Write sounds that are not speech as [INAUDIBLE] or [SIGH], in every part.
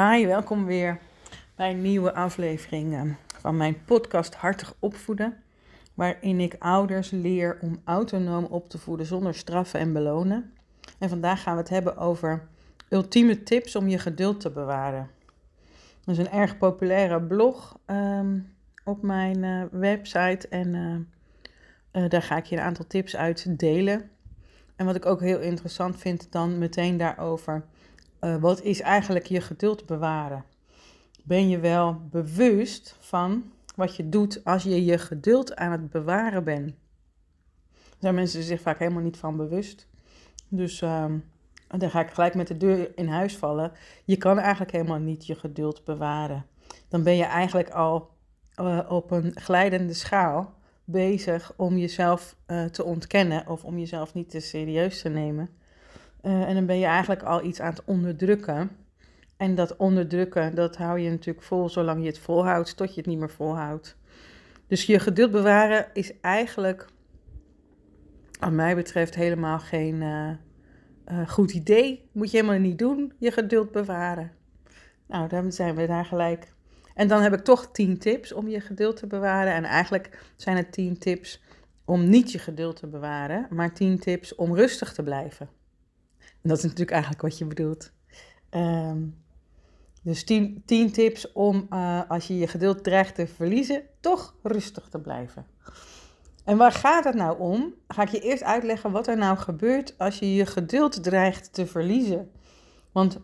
Hi, welkom weer bij een nieuwe aflevering eh, van mijn podcast Hartig Opvoeden. Waarin ik ouders leer om autonoom op te voeden zonder straffen en belonen. En vandaag gaan we het hebben over ultieme tips om je geduld te bewaren. Dat is een erg populaire blog ehm, op mijn eh, website en uh, daar ga ik je een aantal tips uit delen. En wat ik ook heel interessant vind dan meteen daarover uh, wat is eigenlijk je geduld bewaren? Ben je wel bewust van wat je doet als je je geduld aan het bewaren bent? Daar zijn mensen zich vaak helemaal niet van bewust. Dus uh, dan ga ik gelijk met de deur in huis vallen. Je kan eigenlijk helemaal niet je geduld bewaren. Dan ben je eigenlijk al uh, op een glijdende schaal bezig om jezelf uh, te ontkennen of om jezelf niet te serieus te nemen. Uh, en dan ben je eigenlijk al iets aan het onderdrukken. En dat onderdrukken, dat hou je natuurlijk vol zolang je het volhoudt, tot je het niet meer volhoudt. Dus je geduld bewaren is eigenlijk, wat mij betreft, helemaal geen uh, uh, goed idee. Moet je helemaal niet doen, je geduld bewaren. Nou, dan zijn we daar gelijk. En dan heb ik toch tien tips om je geduld te bewaren. En eigenlijk zijn het tien tips om niet je geduld te bewaren, maar tien tips om rustig te blijven. Dat is natuurlijk eigenlijk wat je bedoelt. Um, dus 10 tips om uh, als je je geduld dreigt te verliezen, toch rustig te blijven. En waar gaat het nou om? Ga ik je eerst uitleggen wat er nou gebeurt als je je geduld dreigt te verliezen. Want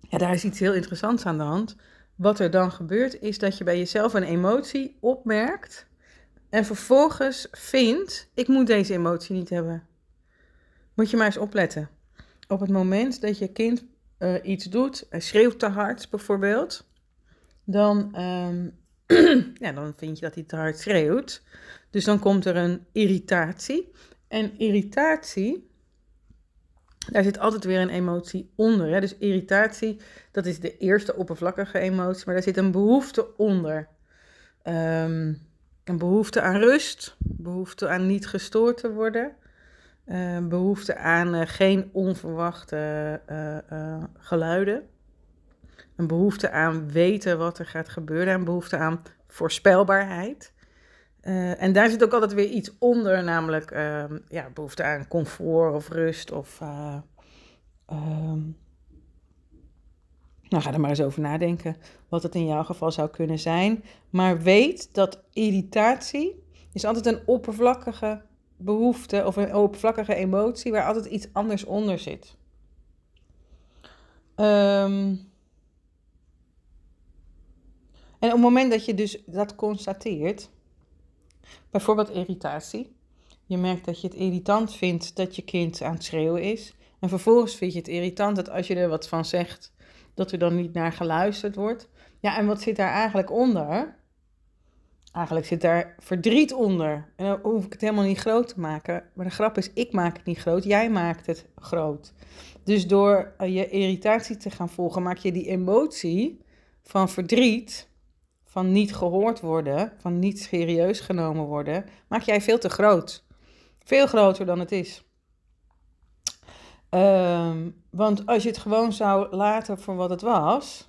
ja, daar is iets heel interessants aan de hand. Wat er dan gebeurt is dat je bij jezelf een emotie opmerkt en vervolgens vindt: ik moet deze emotie niet hebben. Moet je maar eens opletten op het moment dat je kind uh, iets doet, hij schreeuwt te hard bijvoorbeeld, dan, um, [CLEARS THROAT] ja, dan vind je dat hij te hard schreeuwt. Dus dan komt er een irritatie. En irritatie, daar zit altijd weer een emotie onder. Hè? Dus irritatie, dat is de eerste oppervlakkige emotie, maar daar zit een behoefte onder. Um, een behoefte aan rust, behoefte aan niet gestoord te worden. Uh, behoefte aan uh, geen onverwachte uh, geluiden. Een behoefte aan weten wat er gaat gebeuren. Een behoefte aan voorspelbaarheid. en daar zit ook altijd weer iets onder, namelijk ehm, ja, behoefte aan comfort of rust. Of, um, nou, ga er maar eens over nadenken wat het in jouw geval zou kunnen zijn. Maar weet dat irritatie is altijd een oppervlakkige behoefte of een oppervlakkige emotie waar altijd iets anders onder zit. Um, en op het moment dat je dus dat constateert, bijvoorbeeld irritatie, je merkt dat je het irritant vindt dat je kind aan het schreeuwen is, en vervolgens vind je het irritant dat als je er wat van zegt, dat er dan niet naar geluisterd wordt. Ja, en wat zit daar eigenlijk onder? Eigenlijk zit daar verdriet onder. En dan hoef ik het helemaal niet groot te maken. Maar de grap is, ik maak het niet groot, jij maakt het groot. Dus door eh, je irritatie te gaan volgen, maak je die emotie van verdriet, van niet gehoord worden, van niet serieus genomen worden, maak jij veel te groot. Veel groter dan het is. Um, want als je het gewoon zou laten voor wat het was,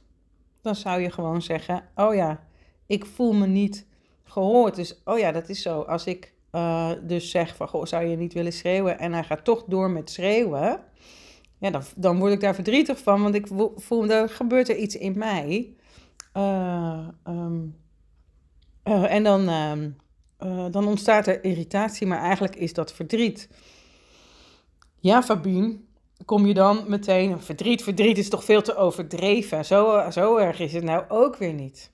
dan zou je gewoon zeggen: Oh ja, ik voel me niet gehoord. Dus, oh ja, dat is zo. Als ik uh, dus zeg van, goh, zou je niet willen schreeuwen? En hij gaat toch door met schreeuwen. Ja, dan, dan word ik daar verdrietig van, want ik voel, er gebeurt er iets in mij. Uh, um, uh, en dan, uh, dan ontstaat er irritatie, maar eigenlijk is dat verdriet. Ja, Fabien, kom je dan meteen... Verdriet, verdriet is toch veel te overdreven. Zo, zo erg is het nou ook weer niet.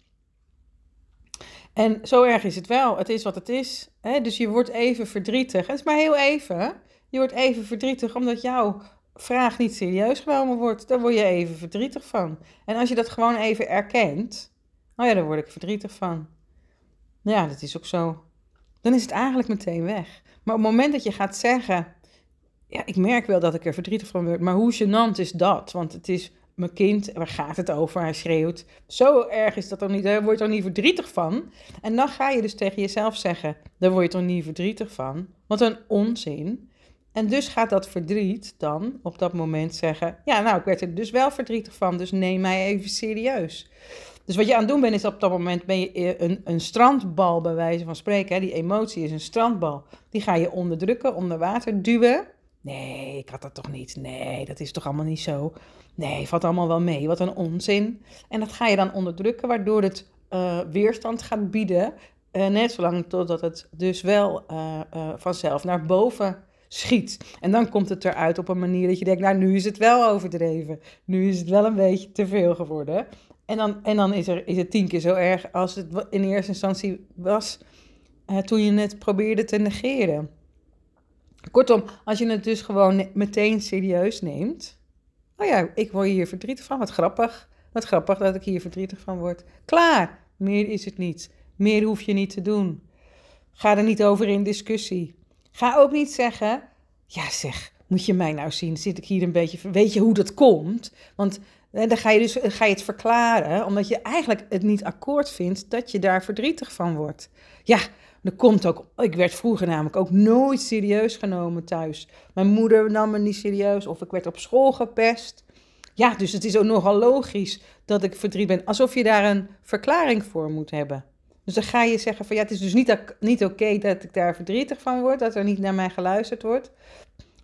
En zo erg is het wel. Het is wat het is. Hè? Dus je wordt even verdrietig. Het is maar heel even. Je wordt even verdrietig omdat jouw vraag niet serieus genomen wordt. Daar word je even verdrietig van. En als je dat gewoon even erkent, oh ja, daar word ik verdrietig van. Ja, dat is ook zo. Dan is het eigenlijk meteen weg. Maar op het moment dat je gaat zeggen, ja, ik merk wel dat ik er verdrietig van word, maar hoe gênant is dat? Want het is mijn kind, waar gaat het over? Hij schreeuwt. Zo erg is dat dan niet. Daar word je toch niet verdrietig van? En dan ga je dus tegen jezelf zeggen: daar word je toch niet verdrietig van? Wat een onzin. En dus gaat dat verdriet dan op dat moment zeggen: Ja, nou, ik werd er dus wel verdrietig van, dus neem mij even serieus. Dus wat je aan het doen bent, is op dat moment ben je eh, een, een strandbal, bij wijze van spreken. Hè? Die emotie is een strandbal. Die ga je onderdrukken, onder water duwen. Nee, ik had dat toch niet. Nee, dat is toch allemaal niet zo. Nee, valt allemaal wel mee. Wat een onzin. En dat ga je dan onderdrukken, waardoor het uh, weerstand gaat bieden. Uh, net zolang totdat het dus wel uh, vanzelf naar boven schiet. En dan komt het eruit op een manier dat je denkt, nou nu is het wel overdreven. Nu is het wel een beetje te veel geworden. En dan, en dan is, er, is het tien keer zo erg als het in eerste instantie was toen je het probeerde te negeren. Kortom, als je het dus gewoon meteen serieus neemt. Oh ja, ik word hier verdrietig van. Wat grappig. Wat grappig dat ik hier verdrietig van word. Klaar. Meer is het niet. Meer hoef je niet te doen. Ga er niet over in discussie. Ga ook niet zeggen. Ja, zeg, moet je mij nou zien? Zit ik hier een beetje. Weet je hoe dat komt? Want dan ga je, dus, ga je het verklaren, omdat je eigenlijk het niet akkoord vindt dat je daar verdrietig van wordt. Ja, er komt ook, ik werd vroeger namelijk ook nooit serieus genomen thuis. Mijn moeder nam me niet serieus of ik werd op school gepest. Ja, dus het is ook nogal logisch dat ik verdriet ben. Alsof je daar een verklaring voor moet hebben. Dus dan ga je zeggen van ja, het is dus niet, niet oké dat ik daar verdrietig van word, dat er niet naar mij geluisterd wordt.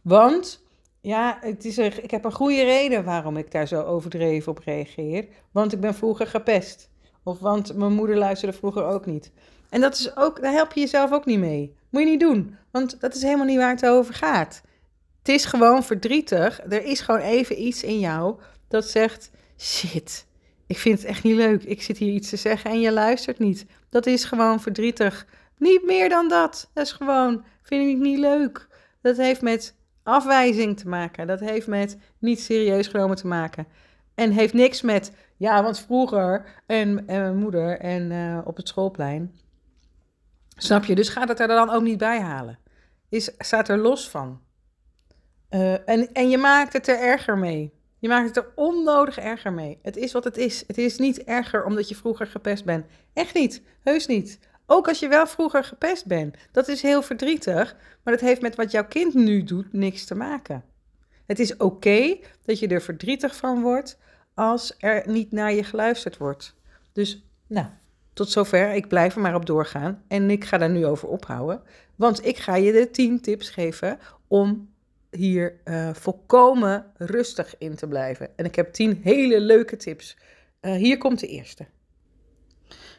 Want ja, het is er, ik heb een goede reden waarom ik daar zo overdreven op reageer. Want ik ben vroeger gepest. Of want mijn moeder luisterde vroeger ook niet. En dat is ook, daar help je jezelf ook niet mee. Moet je niet doen, want dat is helemaal niet waar het over gaat. Het is gewoon verdrietig. Er is gewoon even iets in jou dat zegt: shit, ik vind het echt niet leuk. Ik zit hier iets te zeggen en je luistert niet. Dat is gewoon verdrietig. Niet meer dan dat. Dat is gewoon, vind ik niet leuk. Dat heeft met afwijzing te maken. Dat heeft met niet serieus genomen te maken. En heeft niks met, ja, want vroeger en, en mijn moeder en uh, op het schoolplein. Snap je? Dus gaat het er dan ook niet bij halen. Is, staat er los van. Uh, en, en je maakt het er erger mee. Je maakt het er onnodig erger mee. Het is wat het is. Het is niet erger omdat je vroeger gepest bent. Echt niet. Heus niet. Ook als je wel vroeger gepest bent. Dat is heel verdrietig, maar dat heeft met wat jouw kind nu doet niks te maken. Het is oké dat je er verdrietig van wordt als er niet naar je geluisterd wordt. Dus, nou, tot zover. Ik blijf er maar op doorgaan. En ik ga daar nu over ophouden. Want ik ga je de 10 tips geven om hier uh, volkomen rustig in te blijven. En ik heb 10 hele leuke tips. Uh, hier komt de eerste.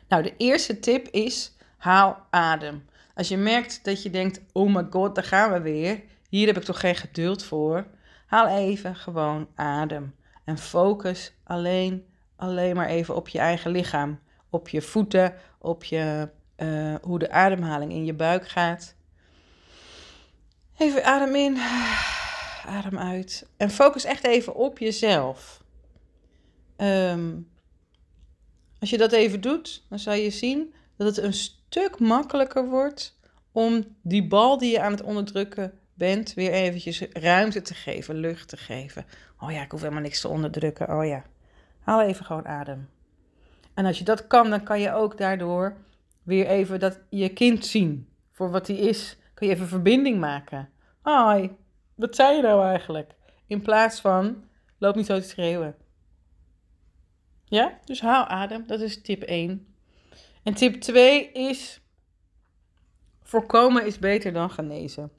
Nou, de eerste tip is Haal adem. Als je merkt dat je denkt, oh my god, daar gaan we weer. Hier heb ik toch geen geduld voor. Haal even gewoon adem. En focus alleen, alleen maar even op je eigen lichaam. Op je voeten, op je, uh, hoe de ademhaling in je buik gaat. Even adem in, adem uit. En focus echt even op jezelf. Um, als je dat even doet, dan zal je zien dat het een stuk makkelijker wordt om die bal die je aan het onderdrukken bent, weer eventjes ruimte te geven, lucht te geven. Oh ja, ik hoef helemaal niks te onderdrukken. Oh ja, haal even gewoon adem. En als je dat kan, dan kan je ook daardoor weer even dat je kind zien voor wat hij is. Kun je even verbinding maken. Hoi, wat zei je nou eigenlijk? In plaats van, loop niet zo te schreeuwen. Ja, dus haal adem. Dat is tip 1. En tip 2 is: voorkomen is beter dan genezen.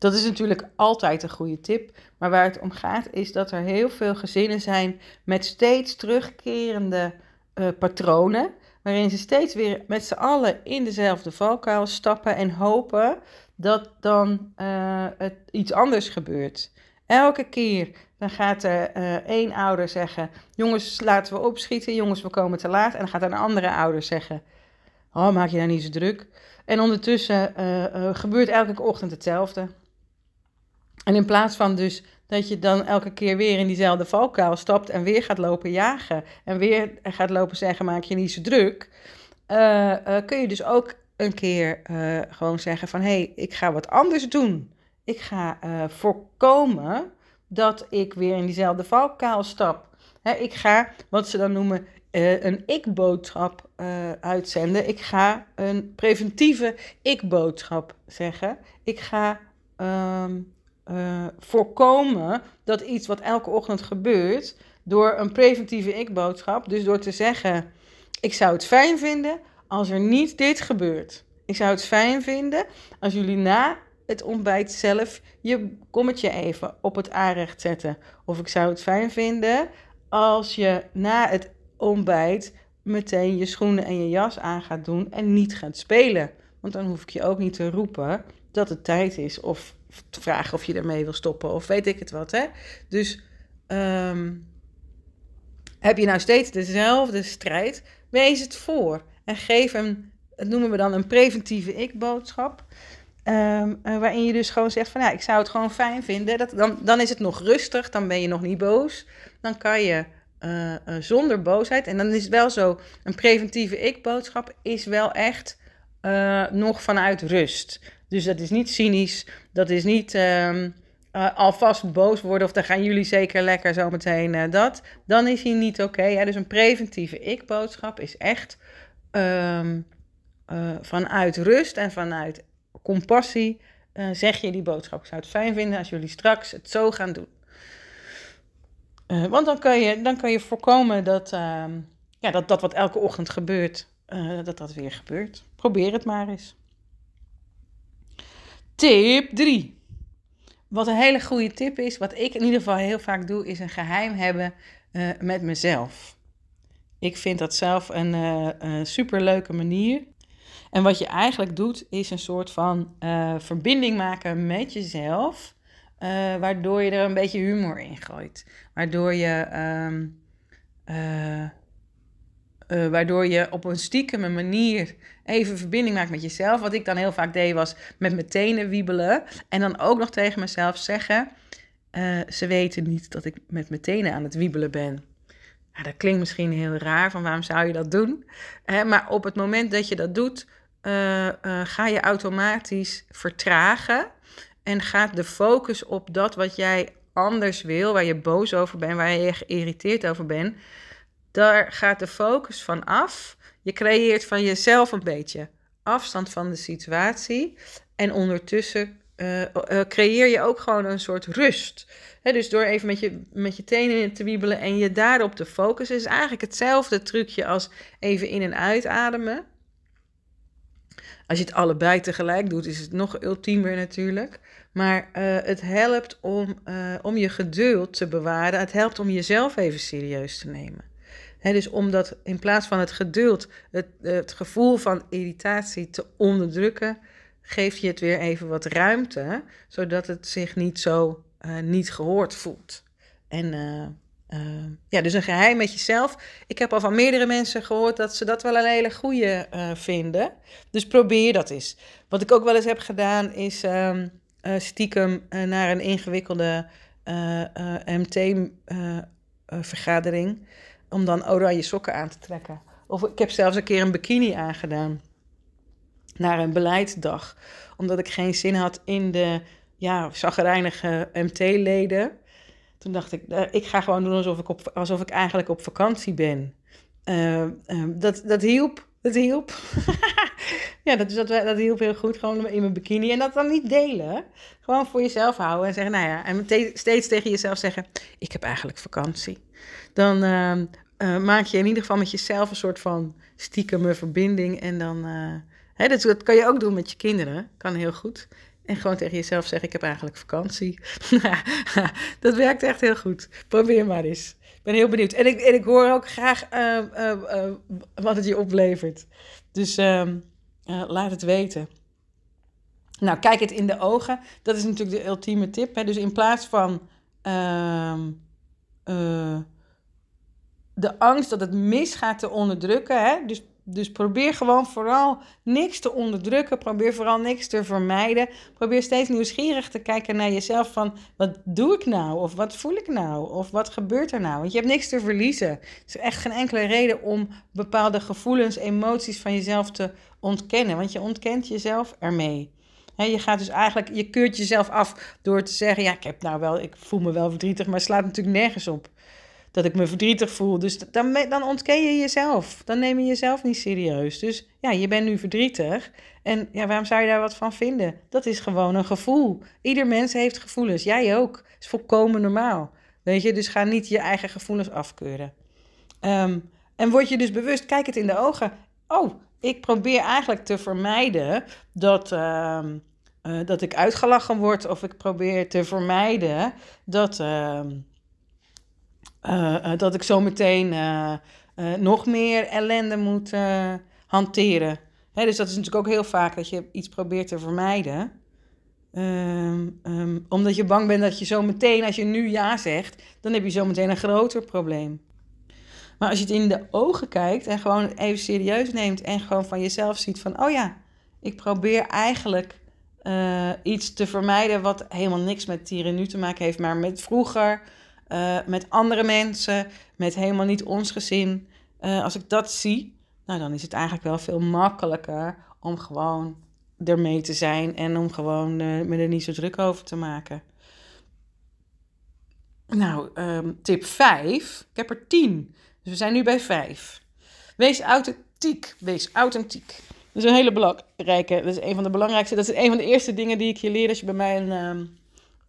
Dat is natuurlijk altijd een goede tip, maar waar het om gaat is dat er heel veel gezinnen zijn met steeds terugkerende uh, patronen, waarin ze steeds weer met z'n allen in dezelfde valkuil stappen en hopen dat dan uh, het iets anders gebeurt. Elke keer dan gaat er uh, één ouder zeggen: Jongens, laten we opschieten. Jongens, we komen te laat. En dan gaat een andere ouder zeggen: Oh, maak je nou niet zo druk. En ondertussen gebeurt elke ochtend hetzelfde. En in plaats van dus dat je dan elke keer weer in diezelfde valkuil stapt en weer gaat lopen jagen en weer gaat lopen zeggen: Maak je niet zo druk. kun je dus ook een keer gewoon zeggen: van hé, hey, ik ga wat anders doen. Ik ga voorkomen dat ik weer in diezelfde valkuil stap. ik ga, wat ze dan noemen, een ik-boodschap uitzenden. Ik ga een preventieve ik-boodschap zeggen. Ik ga um, uh, voorkomen dat iets wat elke ochtend gebeurt, door een preventieve ik-boodschap, dus door te zeggen: Ik zou het fijn vinden als er niet dit gebeurt. Ik zou het fijn vinden als jullie na het ontbijt zelf je kommetje even op het aanrecht zetten. Of ik zou het fijn vinden als je na het ontbijt meteen je schoenen en je jas aan gaat doen en niet gaat spelen. Want dan hoef ik je ook niet te roepen dat het tijd is of vragen of je ermee wil stoppen of weet ik het wat. Hè? Dus ehm, heb je nou steeds dezelfde strijd, wees het voor en geef hem, dat noemen we dan een preventieve ik-boodschap. Um, waarin je dus gewoon zegt van ja, ik zou het gewoon fijn vinden. Dat, dan, dan is het nog rustig, dan ben je nog niet boos. Dan kan je uh, uh, zonder boosheid. En dan is het wel zo, een preventieve ik-boodschap is wel echt nog vanuit rust. Dus dat is niet cynisch, dat is niet um, alvast boos worden of dan gaan jullie zeker lekker zo meteen dat. Dan is hij niet oké. Dus een preventieve ik-boodschap is echt um, vanuit rust en vanuit compassie zeg je die boodschap. Ik zou het fijn vinden als jullie straks het zo gaan doen. Uh, want dan kan, je, dan kan je voorkomen dat, uh, ja, dat dat wat elke ochtend gebeurt, uh, dat dat weer gebeurt. Probeer het maar eens. Tip 3. Wat een hele goede tip is, wat ik in ieder geval heel vaak doe, is een geheim hebben uh, met mezelf. Ik vind dat zelf een, een superleuke manier. En wat je eigenlijk doet, is een soort van verbinding maken met jezelf uh, waardoor je er een beetje humor in gooit. Waardoor je, um, uh, waardoor je op een stiekeme manier even verbinding maakt met jezelf. Wat ik dan heel vaak deed was met mijn tenen wiebelen. En dan ook nog tegen mezelf zeggen... ze weten niet dat ik met mijn tenen aan het wiebelen ben. Nou, dat klinkt misschien heel raar, van waarom zou je dat doen? maar op het moment dat je dat doet, ga je automatisch vertragen en gaat de focus op dat wat jij anders wil, waar je boos over bent, waar je geïrriteerd over bent, daar gaat de focus van af. Je creëert van jezelf een beetje afstand van de situatie. En ondertussen uh, uh, creëer je ook gewoon een soort rust. dus door even met je, met je tenen te wiebelen en je daarop te focussen, is eigenlijk hetzelfde trucje als even in- en uitademen. Als je het allebei tegelijk doet, is het nog ultiemer natuurlijk. Maar uh, het helpt om, om je geduld te bewaren. Het helpt om jezelf even serieus te nemen. Dus omdat in plaats van het geduld, het, het gevoel van irritatie te onderdrukken, geef je het weer even wat ruimte, zodat het zich niet zo uh, niet gehoord voelt. En uh, ja, dus een geheim met jezelf. Ik heb al van meerdere mensen gehoord dat ze dat wel een hele goede vinden. Dus probeer dat eens. Wat ik ook wel eens heb gedaan is um, stiekem naar een ingewikkelde MT-vergadering. Om dan oranje sokken aan te trekken. Of ik heb zelfs een keer een bikini aangedaan. Naar een beleidsdag. Omdat ik geen zin had in de ja, zagrijnige MT-leden. Toen dacht ik, uh, ik ga gewoon doen alsof ik, op, alsof ik eigenlijk op vakantie ben. Uh, uh, dat, dat hielp. Dat hielp. [LAUGHS] [LAUGHS] ja, dat, dat, dat hielp heel goed. Gewoon in mijn bikini. En dat dan niet delen. Gewoon voor jezelf houden. En zeggen, nou ja. En te, steeds tegen jezelf zeggen: Ik heb eigenlijk vakantie. Dan ehm, maak je in ieder geval met jezelf een soort van stiekeme verbinding. En dan. Hè, dat, kan je ook doen met je kinderen. Kan heel goed. En gewoon tegen jezelf zeggen: Ik heb eigenlijk vakantie. [LAUGHS] dat werkt echt heel goed. Probeer maar eens. Ik ben heel benieuwd. En ik, en ik hoor ook graag uh, wat het je oplevert. Dus ehm, laat het weten. Nou, kijk het in de ogen. Dat is natuurlijk de ultieme tip. Hè? Dus in plaats van ehm, de angst dat het misgaat te onderdrukken. Hè? Dus dus probeer gewoon vooral niks te onderdrukken. Probeer vooral niks te vermijden. Probeer steeds nieuwsgierig te kijken naar jezelf van wat doe ik nou? Of wat voel ik nou? Of wat gebeurt er nou? Want je hebt niks te verliezen. Er is echt geen enkele reden om bepaalde gevoelens, emoties van jezelf te ontkennen. Want je ontkent jezelf ermee. Je gaat dus eigenlijk, je keurt jezelf af door te zeggen: Ja, ik heb nou wel, ik voel me wel verdrietig, maar het slaat natuurlijk nergens op. dat ik me verdrietig voel. Dus dan, dan ontken je jezelf. Dan neem je jezelf niet serieus. Dus ja, je bent nu verdrietig. En ja, waarom zou je daar wat van vinden? Dat is gewoon een gevoel. Ieder mens heeft gevoelens. Jij ook. Is volkomen normaal. Weet je, dus ga niet je eigen gevoelens afkeuren. Ehm, en word je dus bewust, kijk het in de ogen. Oh, ik probeer eigenlijk te vermijden dat, ehm, eh, dat ik uitgelachen word. Of ik probeer te vermijden dat, ehm, uh, dat ik zo meteen nog meer ellende moet hanteren. Hè, dus dat is natuurlijk ook heel vaak dat je iets probeert te vermijden. Ehm, ehm, omdat je bang bent dat je zo meteen, als je nu ja zegt, dan heb je zo meteen een groter probleem. Maar als je het in de ogen kijkt en gewoon even serieus neemt en gewoon van jezelf ziet van, oh ja, ik probeer eigenlijk iets te vermijden wat helemaal niks met hier nu te maken heeft, maar met vroeger, uh, met andere mensen, met helemaal niet ons gezin. Uh, als ik dat zie, nou dan is het eigenlijk wel veel makkelijker om gewoon ermee te zijn en om gewoon uh, me er niet zo druk over te maken. Nou, um, tip 5. Ik heb er 10. Dus we zijn nu bij 5. Wees authentiek. Wees authentiek. Dat is een hele belangrijke. Dat is een van de belangrijkste. Dat is een van de eerste dingen die ik je leer als je bij mij een, um,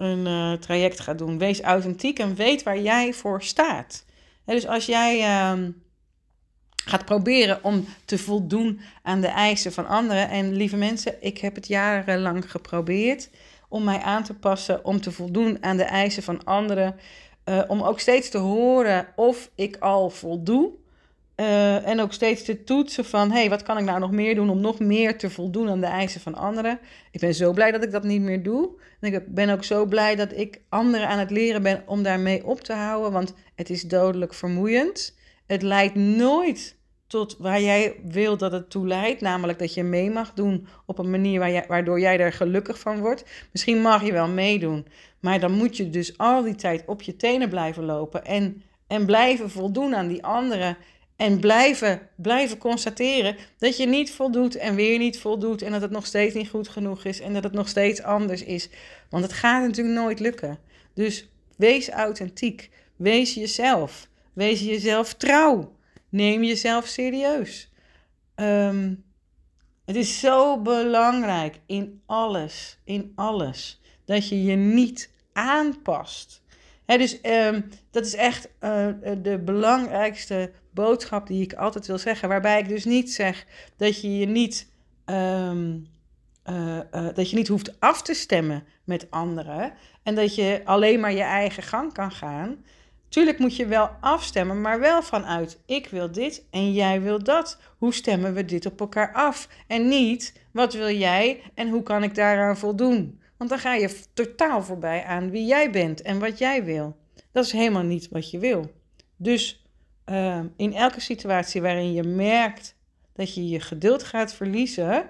een uh, traject gaat doen. Wees authentiek en weet waar jij voor staat. dus als jij um, gaat proberen om te voldoen aan de eisen van anderen. En lieve mensen, ik heb het jarenlang geprobeerd om mij aan te passen, om te voldoen aan de eisen van anderen. Uh, om ook steeds te horen of ik al voldoe. Uh, en ook steeds te toetsen van, hé, hey, wat kan ik nou nog meer doen om nog meer te voldoen aan de eisen van anderen. Ik ben zo blij dat ik dat niet meer doe. En ik ben ook zo blij dat ik anderen aan het leren ben om daarmee op te houden, want het is dodelijk vermoeiend. Het leidt nooit tot waar jij wil dat het toe leidt, namelijk dat je mee mag doen op een manier waar jij, waardoor jij er gelukkig van wordt. Misschien mag je wel meedoen, maar dan moet je dus al die tijd op je tenen blijven lopen en, en blijven voldoen aan die anderen en blijven, blijven constateren dat je niet voldoet en weer niet voldoet. En dat het nog steeds niet goed genoeg is. En dat het nog steeds anders is. Want het gaat natuurlijk nooit lukken. Dus wees authentiek. Wees jezelf. Wees jezelf trouw. Neem jezelf serieus. Um, het is zo belangrijk in alles, in alles, dat je je niet aanpast. Dus um, dat is echt uh, de belangrijkste boodschap die ik altijd wil zeggen. Waarbij ik dus niet zeg dat je je niet, uh, uh, dat je niet hoeft af te stemmen met anderen. En dat je alleen maar je eigen gang kan gaan. Tuurlijk moet je wel afstemmen, maar wel vanuit ik wil dit en jij wil dat. Hoe stemmen we dit op elkaar af? En niet wat wil jij en hoe kan ik daaraan voldoen? Want dan ga je totaal voorbij aan wie jij bent en wat jij wil. Dat is helemaal niet wat je wil. Dus uh, in elke situatie waarin je merkt dat je je geduld gaat verliezen,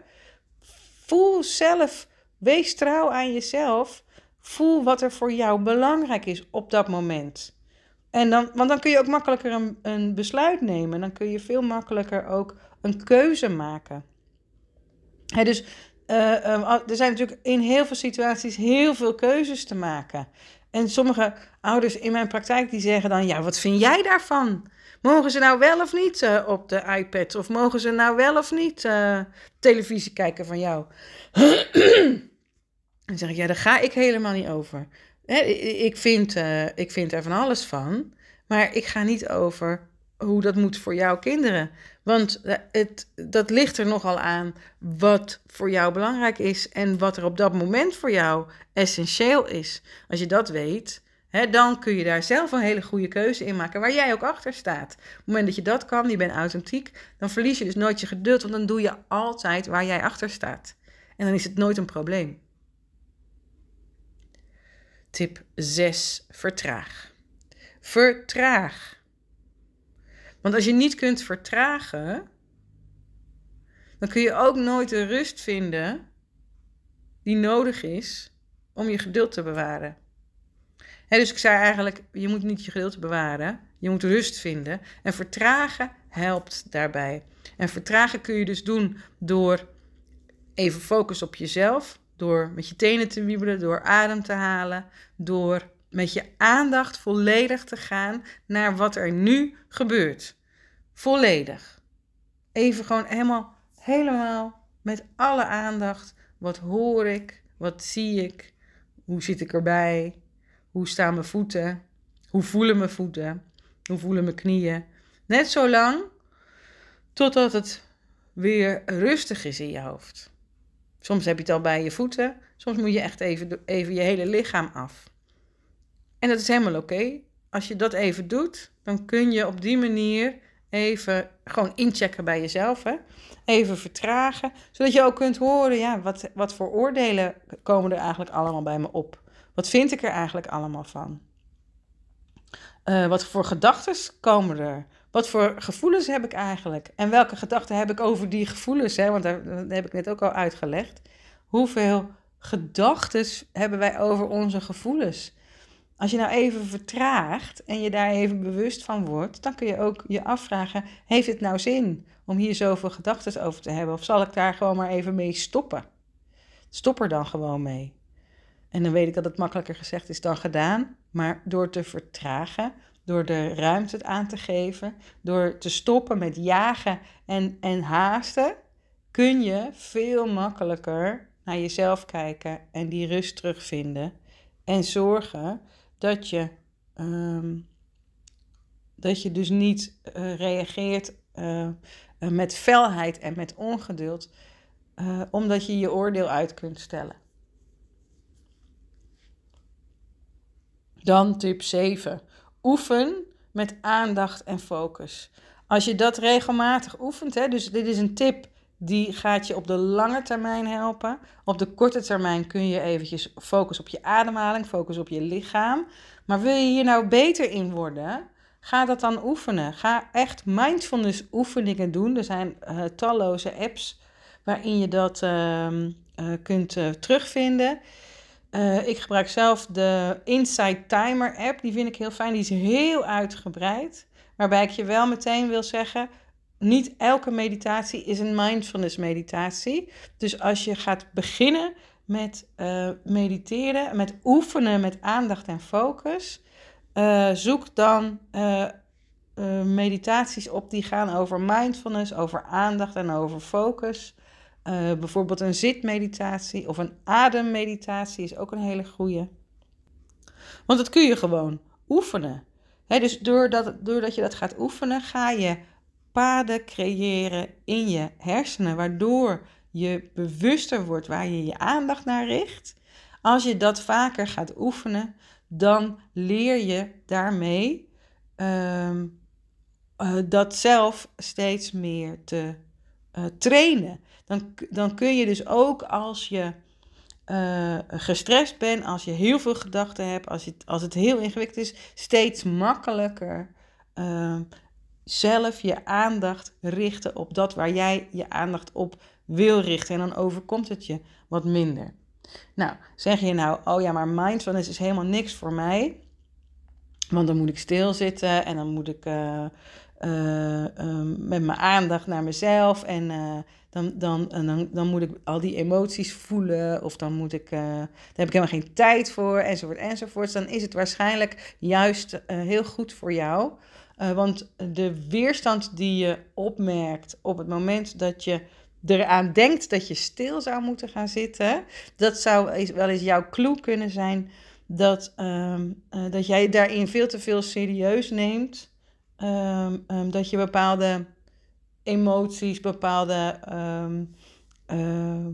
voel zelf, wees trouw aan jezelf. Voel wat er voor jou belangrijk is op dat moment. En dan, want dan kun je ook makkelijker een, besluit nemen. Dan kun je veel makkelijker ook een keuze maken. Dus uh, er zijn natuurlijk in heel veel situaties heel veel keuzes te maken. En sommige ouders in mijn praktijk die zeggen dan: Ja, wat vind jij daarvan? Mogen ze nou wel of niet uh, op de iPad? Of mogen ze nou wel of niet uh, televisie kijken van jou? [CLEARS THROAT] dan zeg ik: Ja, daar ga ik helemaal niet over. Hè, ik, vind, ik vind er van alles van. Maar ik ga niet over hoe dat moet voor jouw kinderen. Want het, dat ligt er nogal aan wat voor jou belangrijk is en wat er op dat moment voor jou essentieel is. Als je dat weet, hè, dan kun je daar zelf een hele goede keuze in maken waar jij ook achter staat. Op het moment dat je dat kan, je bent authentiek, dan verlies je dus nooit je geduld, want dan doe je altijd waar jij achter staat. En dan is het nooit een probleem. Tip 6. Vertraag. Vertraag. Want als je niet kunt vertragen, dan kun je ook nooit de rust vinden die nodig is om je geduld te bewaren. dus ik zei eigenlijk, je moet niet je geduld bewaren, je moet rust vinden. En vertragen helpt daarbij. En vertragen kun je dus doen door even focus op jezelf, door met je tenen te wiebelen, door adem te halen, door met je aandacht volledig te gaan naar wat er nu gebeurt. Volledig. Even gewoon helemaal, helemaal met alle aandacht. Wat hoor ik? Wat zie ik? Hoe zit ik erbij? Hoe staan mijn voeten? Hoe voelen mijn voeten? Hoe voelen mijn knieën? Net zo lang totdat het weer rustig is in je hoofd. Soms heb je het al bij je voeten, soms moet je echt even, even je hele lichaam af. En dat is helemaal oké. Als je dat even doet, dan kun je op die manier even gewoon inchecken bij jezelf. Hè? Even vertragen, zodat je ook kunt horen, ja, wat, wat voor oordelen komen er eigenlijk allemaal bij me op? Wat vind ik er eigenlijk allemaal van? Uh, wat voor gedachten komen er? Wat voor gevoelens heb ik eigenlijk? En welke gedachten heb ik over die gevoelens? Hè? Want dat heb ik net ook al uitgelegd. Hoeveel gedachten hebben wij over onze gevoelens? Als je nou even vertraagt en je daar even bewust van wordt, dan kun je ook je afvragen: heeft het nou zin om hier zoveel gedachten over te hebben? Of zal ik daar gewoon maar even mee stoppen? Stop er dan gewoon mee. En dan weet ik dat het makkelijker gezegd is dan gedaan, maar door te vertragen, door de ruimte aan te geven, door te stoppen met jagen en, en haasten, kun je veel makkelijker naar jezelf kijken en die rust terugvinden. En zorgen dat je, um, dat je dus niet uh, reageert uh, met felheid en met ongeduld, omdat je je oordeel uit kunt stellen. Dan tip 7. Oefen met aandacht en focus. Als je dat regelmatig oefent, hè, dus dit is een tip die gaat je op de lange termijn helpen. Op de korte termijn kun je eventjes focus op je ademhaling, focus op je lichaam. Maar wil je hier nou beter in worden, ga dat dan oefenen. Ga echt mindfulness oefeningen doen. Er zijn uh, talloze apps waarin je dat uh, uh, kunt eh, terugvinden. Ik gebruik zelf de Insight Timer app. Die vind ik heel fijn. Die is heel uitgebreid. Waarbij ik je wel meteen wil zeggen: niet elke meditatie is een mindfulness meditatie. Dus als je gaat beginnen met uh, mediteren, met oefenen met aandacht en focus, uh, zoek dan meditaties op die gaan over mindfulness, over aandacht en over focus. Bijvoorbeeld een zitmeditatie of een ademmeditatie is ook een hele goede. Want dat kun je gewoon oefenen. Dus doordat, doordat je dat gaat oefenen, ga je paden creëren in je hersenen, waardoor je bewuster wordt waar je je aandacht naar richt. Als je dat vaker gaat oefenen, dan leer je daarmee uh, dat zelf steeds meer te uh, trainen dan, dan kun je dus ook als je uh, gestrest bent, als je heel veel gedachten hebt, als, je, als het heel ingewikkeld is, steeds makkelijker uh, zelf je aandacht richten op dat waar jij je aandacht op wil richten. En dan overkomt het je wat minder. Nou, zeg je nou, oh ja, maar mindfulness is helemaal niks voor mij. Want dan moet ik stilzitten en dan moet ik uh, uh, met mijn aandacht naar mezelf en dan, dan, dan, dan moet ik al die emoties voelen of dan moet ik, daar heb ik helemaal geen tijd voor enzovoort enzovoort. Dan is het waarschijnlijk juist heel goed voor jou. Uh, want de weerstand die je opmerkt op het moment dat je eraan denkt dat je stil zou moeten gaan zitten, dat zou wel eens jouw clue kunnen zijn dat, um, dat jij daarin veel te veel serieus neemt. Um, um, dat je bepaalde emoties, bepaalde uh,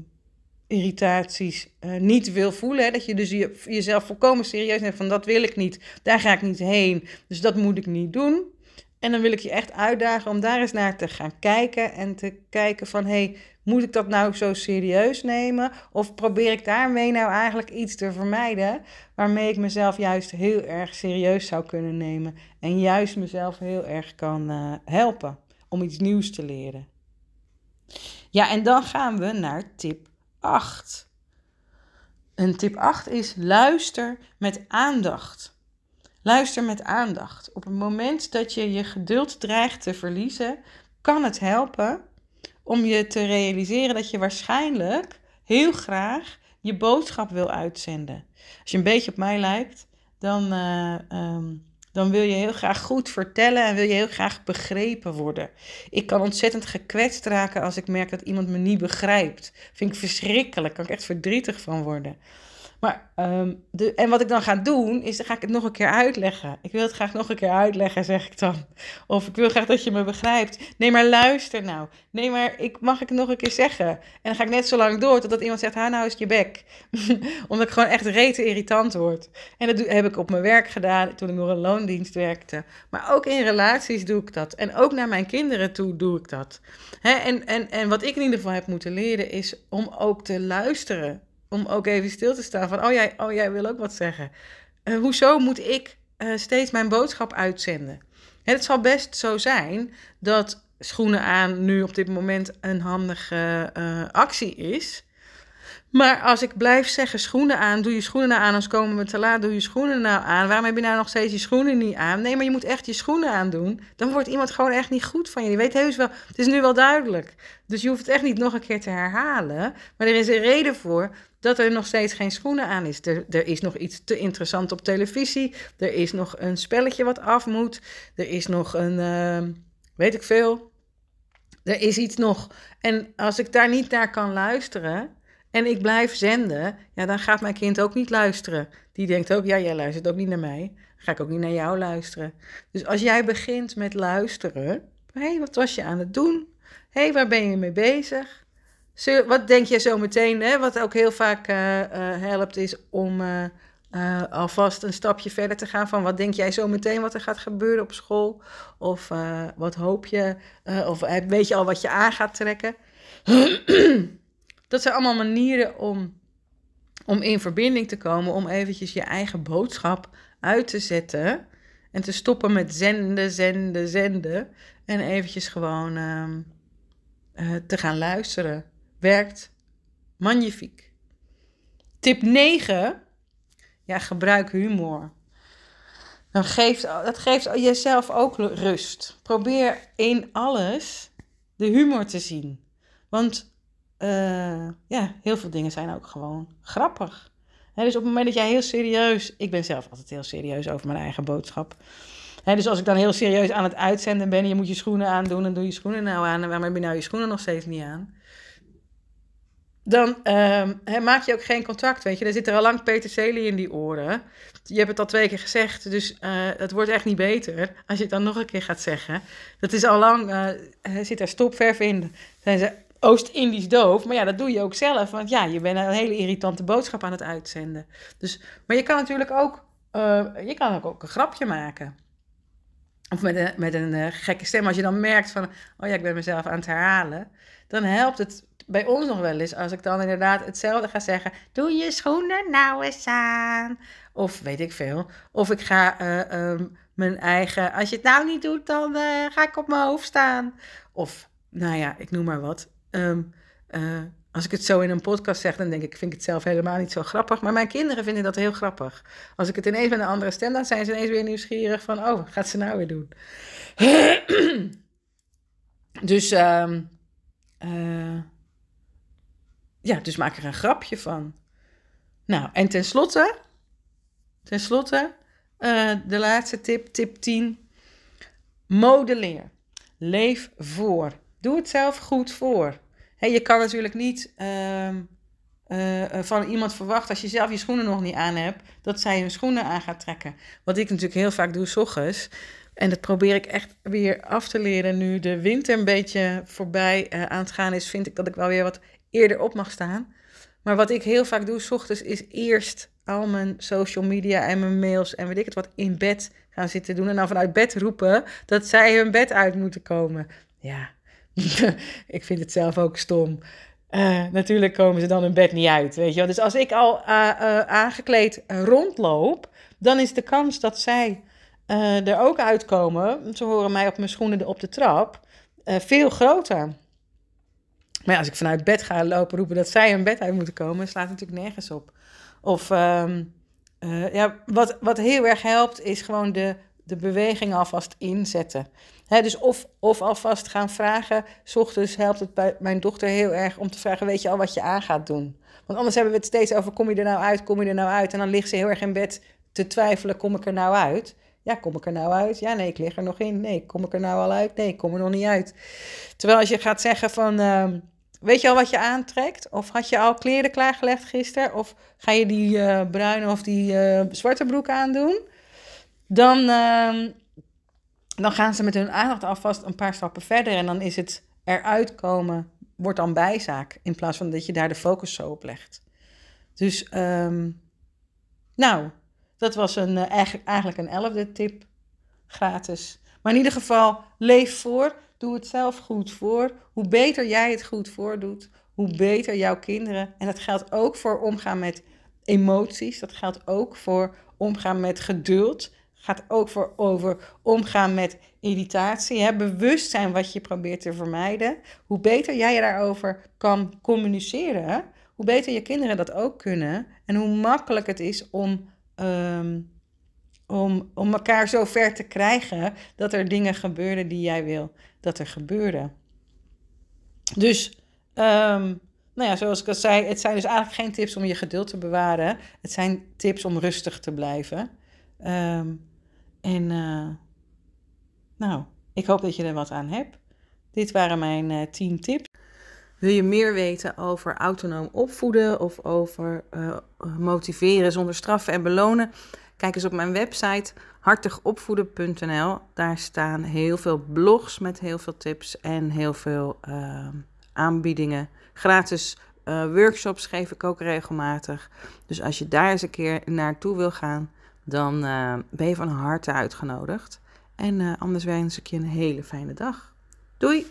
irritaties niet wil voelen. Hè? Dat je dus je, jezelf volkomen serieus neemt van dat wil ik niet, daar ga ik niet heen, dus dat moet ik niet doen. En dan wil ik je echt uitdagen om daar eens naar te gaan kijken en te kijken van hé, hey, moet ik dat nou zo serieus nemen? Of probeer ik daarmee nou eigenlijk iets te vermijden waarmee ik mezelf juist heel erg serieus zou kunnen nemen en juist mezelf heel erg kan uh, helpen om iets nieuws te leren. Ja, en dan gaan we naar tip 8. En tip 8 is luister met aandacht. Luister met aandacht. Op het moment dat je je geduld dreigt te verliezen, kan het helpen om je te realiseren dat je waarschijnlijk heel graag je boodschap wil uitzenden. Als je een beetje op mij lijkt, dan, eh, ehm, dan wil je heel graag goed vertellen en wil je heel graag begrepen worden. Ik kan ontzettend gekwetst raken als ik merk dat iemand me niet begrijpt. Vind ik verschrikkelijk, kan ik echt verdrietig van worden. Maar, ehm, de, en wat ik dan ga doen, is dan ga ik het nog een keer uitleggen. Ik wil het graag nog een keer uitleggen, zeg ik dan. Of ik wil graag dat je me begrijpt. Nee, maar luister nou. Nee, maar ik, mag ik het nog een keer zeggen? En dan ga ik net zo lang door totdat iemand zegt, hou nou eens je bek. [LAUGHS] Omdat ik gewoon echt rete irritant word. En dat heb ik op mijn werk gedaan toen ik nog een loondienst werkte. Maar ook in relaties doe ik dat. En ook naar mijn kinderen toe doe ik dat. en, en, en wat ik in ieder geval heb moeten leren is om ook te luisteren om ook even stil te staan van, oh jij, oh, jij wil ook wat zeggen. Uh, hoezo moet ik uh, steeds mijn boodschap uitzenden? En het zal best zo zijn dat schoenen aan nu op dit moment een handige uh, actie is. Maar als ik blijf zeggen schoenen aan, doe je schoenen nou aan, als komen we te laat, doe je schoenen nou aan. Waarom heb je nou nog steeds je schoenen niet aan? Nee, maar je moet echt je schoenen aandoen. Dan wordt iemand gewoon echt niet goed van je. Je weet heus wel, het is nu wel duidelijk. Dus je hoeft het echt niet nog een keer te herhalen. Maar er is een reden voor dat er nog steeds geen schoenen aan is. Er, er is nog iets te interessant op televisie. Er is nog een spelletje wat af moet. Er is nog een, uh, weet ik veel. Er is iets nog. En als ik daar niet naar kan luisteren en ik blijf zenden, ja, dan gaat mijn kind ook niet luisteren. Die denkt ook, ja, jij luistert ook niet naar mij. Ga ik ook niet naar jou luisteren. Dus als jij begint met luisteren, hé, hey, wat was je aan het doen? Hé, hey, waar ben je mee bezig? Wat denk je zo meteen, hè, wat ook heel vaak uh, uh, helpt, is om uh, alvast een stapje verder te gaan van wat denk jij zo meteen wat er gaat gebeuren op school? Of wat hoop je? of weet je al wat je aan gaat trekken? [CLEARS THROAT] dat zijn allemaal manieren om, om in verbinding te komen, om eventjes je eigen boodschap uit te zetten en te stoppen met zenden, zenden, zenden en eventjes gewoon ehm, te gaan luisteren werkt magnifiek. Tip 9. Ja, gebruik humor. Dan geeft, dat geeft jezelf ook rust. Probeer in alles de humor te zien. Want uh, ja, heel veel dingen zijn ook gewoon grappig. dus op het moment dat jij heel serieus... Ik ben zelf altijd heel serieus over mijn eigen boodschap. dus als ik dan heel serieus aan het uitzenden ben... je moet je schoenen aandoen en doe je schoenen nou aan... en waarom heb je nou je schoenen nog steeds niet aan? dan uh, maak je ook geen contact, weet je. Er zit er al lang peterselie in die oren. Je hebt het al twee keer gezegd, dus uh, het wordt echt niet beter als je het dan nog een keer gaat zeggen. Dat is al lang, uh, zit er stopverf in. Zijn ze Oost-Indisch doof, maar ja, dat doe je ook zelf. Want ja, je bent een hele irritante boodschap aan het uitzenden. Dus, maar je kan natuurlijk ook, uh, je kan ook, ook een grapje maken. Of met een, met een gekke stem, als je dan merkt van, oh ja, ik ben mezelf aan het herhalen. Dan helpt het bij ons nog wel eens, als ik dan inderdaad hetzelfde ga zeggen, doe je schoenen nou eens aan. Of weet ik veel. Of ik ga uh, um, mijn eigen, als je het nou niet doet, dan ga ik op mijn hoofd staan. Of, nou ja, ik noem maar wat. Um, uh, als ik het zo in een podcast zeg, dan denk ik, vind ik het zelf helemaal niet zo grappig. Maar mijn kinderen vinden dat heel grappig. Als ik het ineens met een andere stem, dan zijn ze ineens weer nieuwsgierig van, oh, wat gaat ze nou weer doen? [CLEARS THROAT] dus, um, ja, dus maak er een grapje van. Nou, en tenslotte, tenslotte, uh, de laatste tip, tip 10. Modelleer. Leef voor. Doe het zelf goed voor. Je kan natuurlijk niet uh, uh, van iemand verwachten, als je zelf je schoenen nog niet aan hebt, dat zij hun schoenen aan gaat trekken. Wat ik natuurlijk heel vaak doe, s ochtends. En dat probeer ik echt weer af te leren nu de winter een beetje voorbij uh, aan het gaan is. Vind ik dat ik wel weer wat eerder op mag staan. Maar wat ik heel vaak doe, s ochtends, is eerst al mijn social media en mijn mails en weet ik het wat in bed gaan zitten doen. En dan vanuit bed roepen dat zij hun bed uit moeten komen. Ja, [LAUGHS] ik vind het zelf ook stom. Uh, natuurlijk komen ze dan hun bed niet uit, weet je. Dus als ik al uh, uh, aangekleed rondloop, dan is de kans dat zij er ook uitkomen, ze horen mij op mijn schoenen op de trap, veel groter. Maar als ik vanuit bed ga lopen roepen dat zij hun bed uit moeten komen, slaat natuurlijk nergens op. Of uh, ja, wat, wat heel erg helpt, is gewoon de, de beweging alvast inzetten. Dus of, of alvast gaan vragen. S ochtends helpt het bij mijn dochter heel erg om te vragen: Weet je al wat je aan gaat doen? Want anders hebben we het steeds over: kom je er nou uit, kom je er nou uit? En dan ligt ze heel erg in bed te twijfelen, kom ik er nou uit? Ja, kom ik er nou uit? Ja, nee, ik lig er nog in. Nee, kom ik er nou al uit? Nee, ik kom er nog niet uit. Terwijl als je gaat zeggen van, ehm, weet je al wat je aantrekt? Of had je al kleren klaargelegd gisteren? Of ga je die uh, bruine of die uh, zwarte broek aandoen? Dan, uh, dan gaan ze met hun aandacht alvast een paar stappen verder. En dan is het eruit komen, wordt dan bijzaak. In plaats van dat je daar de focus zo op legt. Dus, um, nou, dat was een, uh, eigenlijk, eigenlijk een elfde tip. Gratis. Maar in ieder geval, leef voor. Doe het zelf goed voor. Hoe beter jij het goed voordoet, hoe beter jouw kinderen. En dat geldt ook voor omgaan met emoties. Dat geldt ook voor omgaan met geduld. Gaat ook voor over omgaan met irritatie. Hè? Bewust zijn wat je probeert te vermijden. Hoe beter jij daarover kan communiceren, hoe beter je kinderen dat ook kunnen. En hoe makkelijk het is om, um, om, om elkaar zo ver te krijgen dat er dingen gebeuren die jij wil dat er gebeuren. Dus, um, nou ja, zoals ik al zei, het zijn dus eigenlijk geen tips om je geduld te bewaren. Het zijn tips om rustig te blijven. Um, en uh, nou, ik hoop dat je er wat aan hebt. Dit waren mijn uh, 10 tips. Wil je meer weten over autonoom opvoeden of over uh, motiveren zonder straffen en belonen? Kijk eens op mijn website hartigopvoeden.nl. Daar staan heel veel blogs met heel veel tips en heel veel aanbiedingen. Gratis workshops geef ik ook regelmatig. Dus als je daar eens een keer naartoe wil gaan, dan uh, ben je van harte uitgenodigd. En anders wens ik je een hele fijne dag. Doei!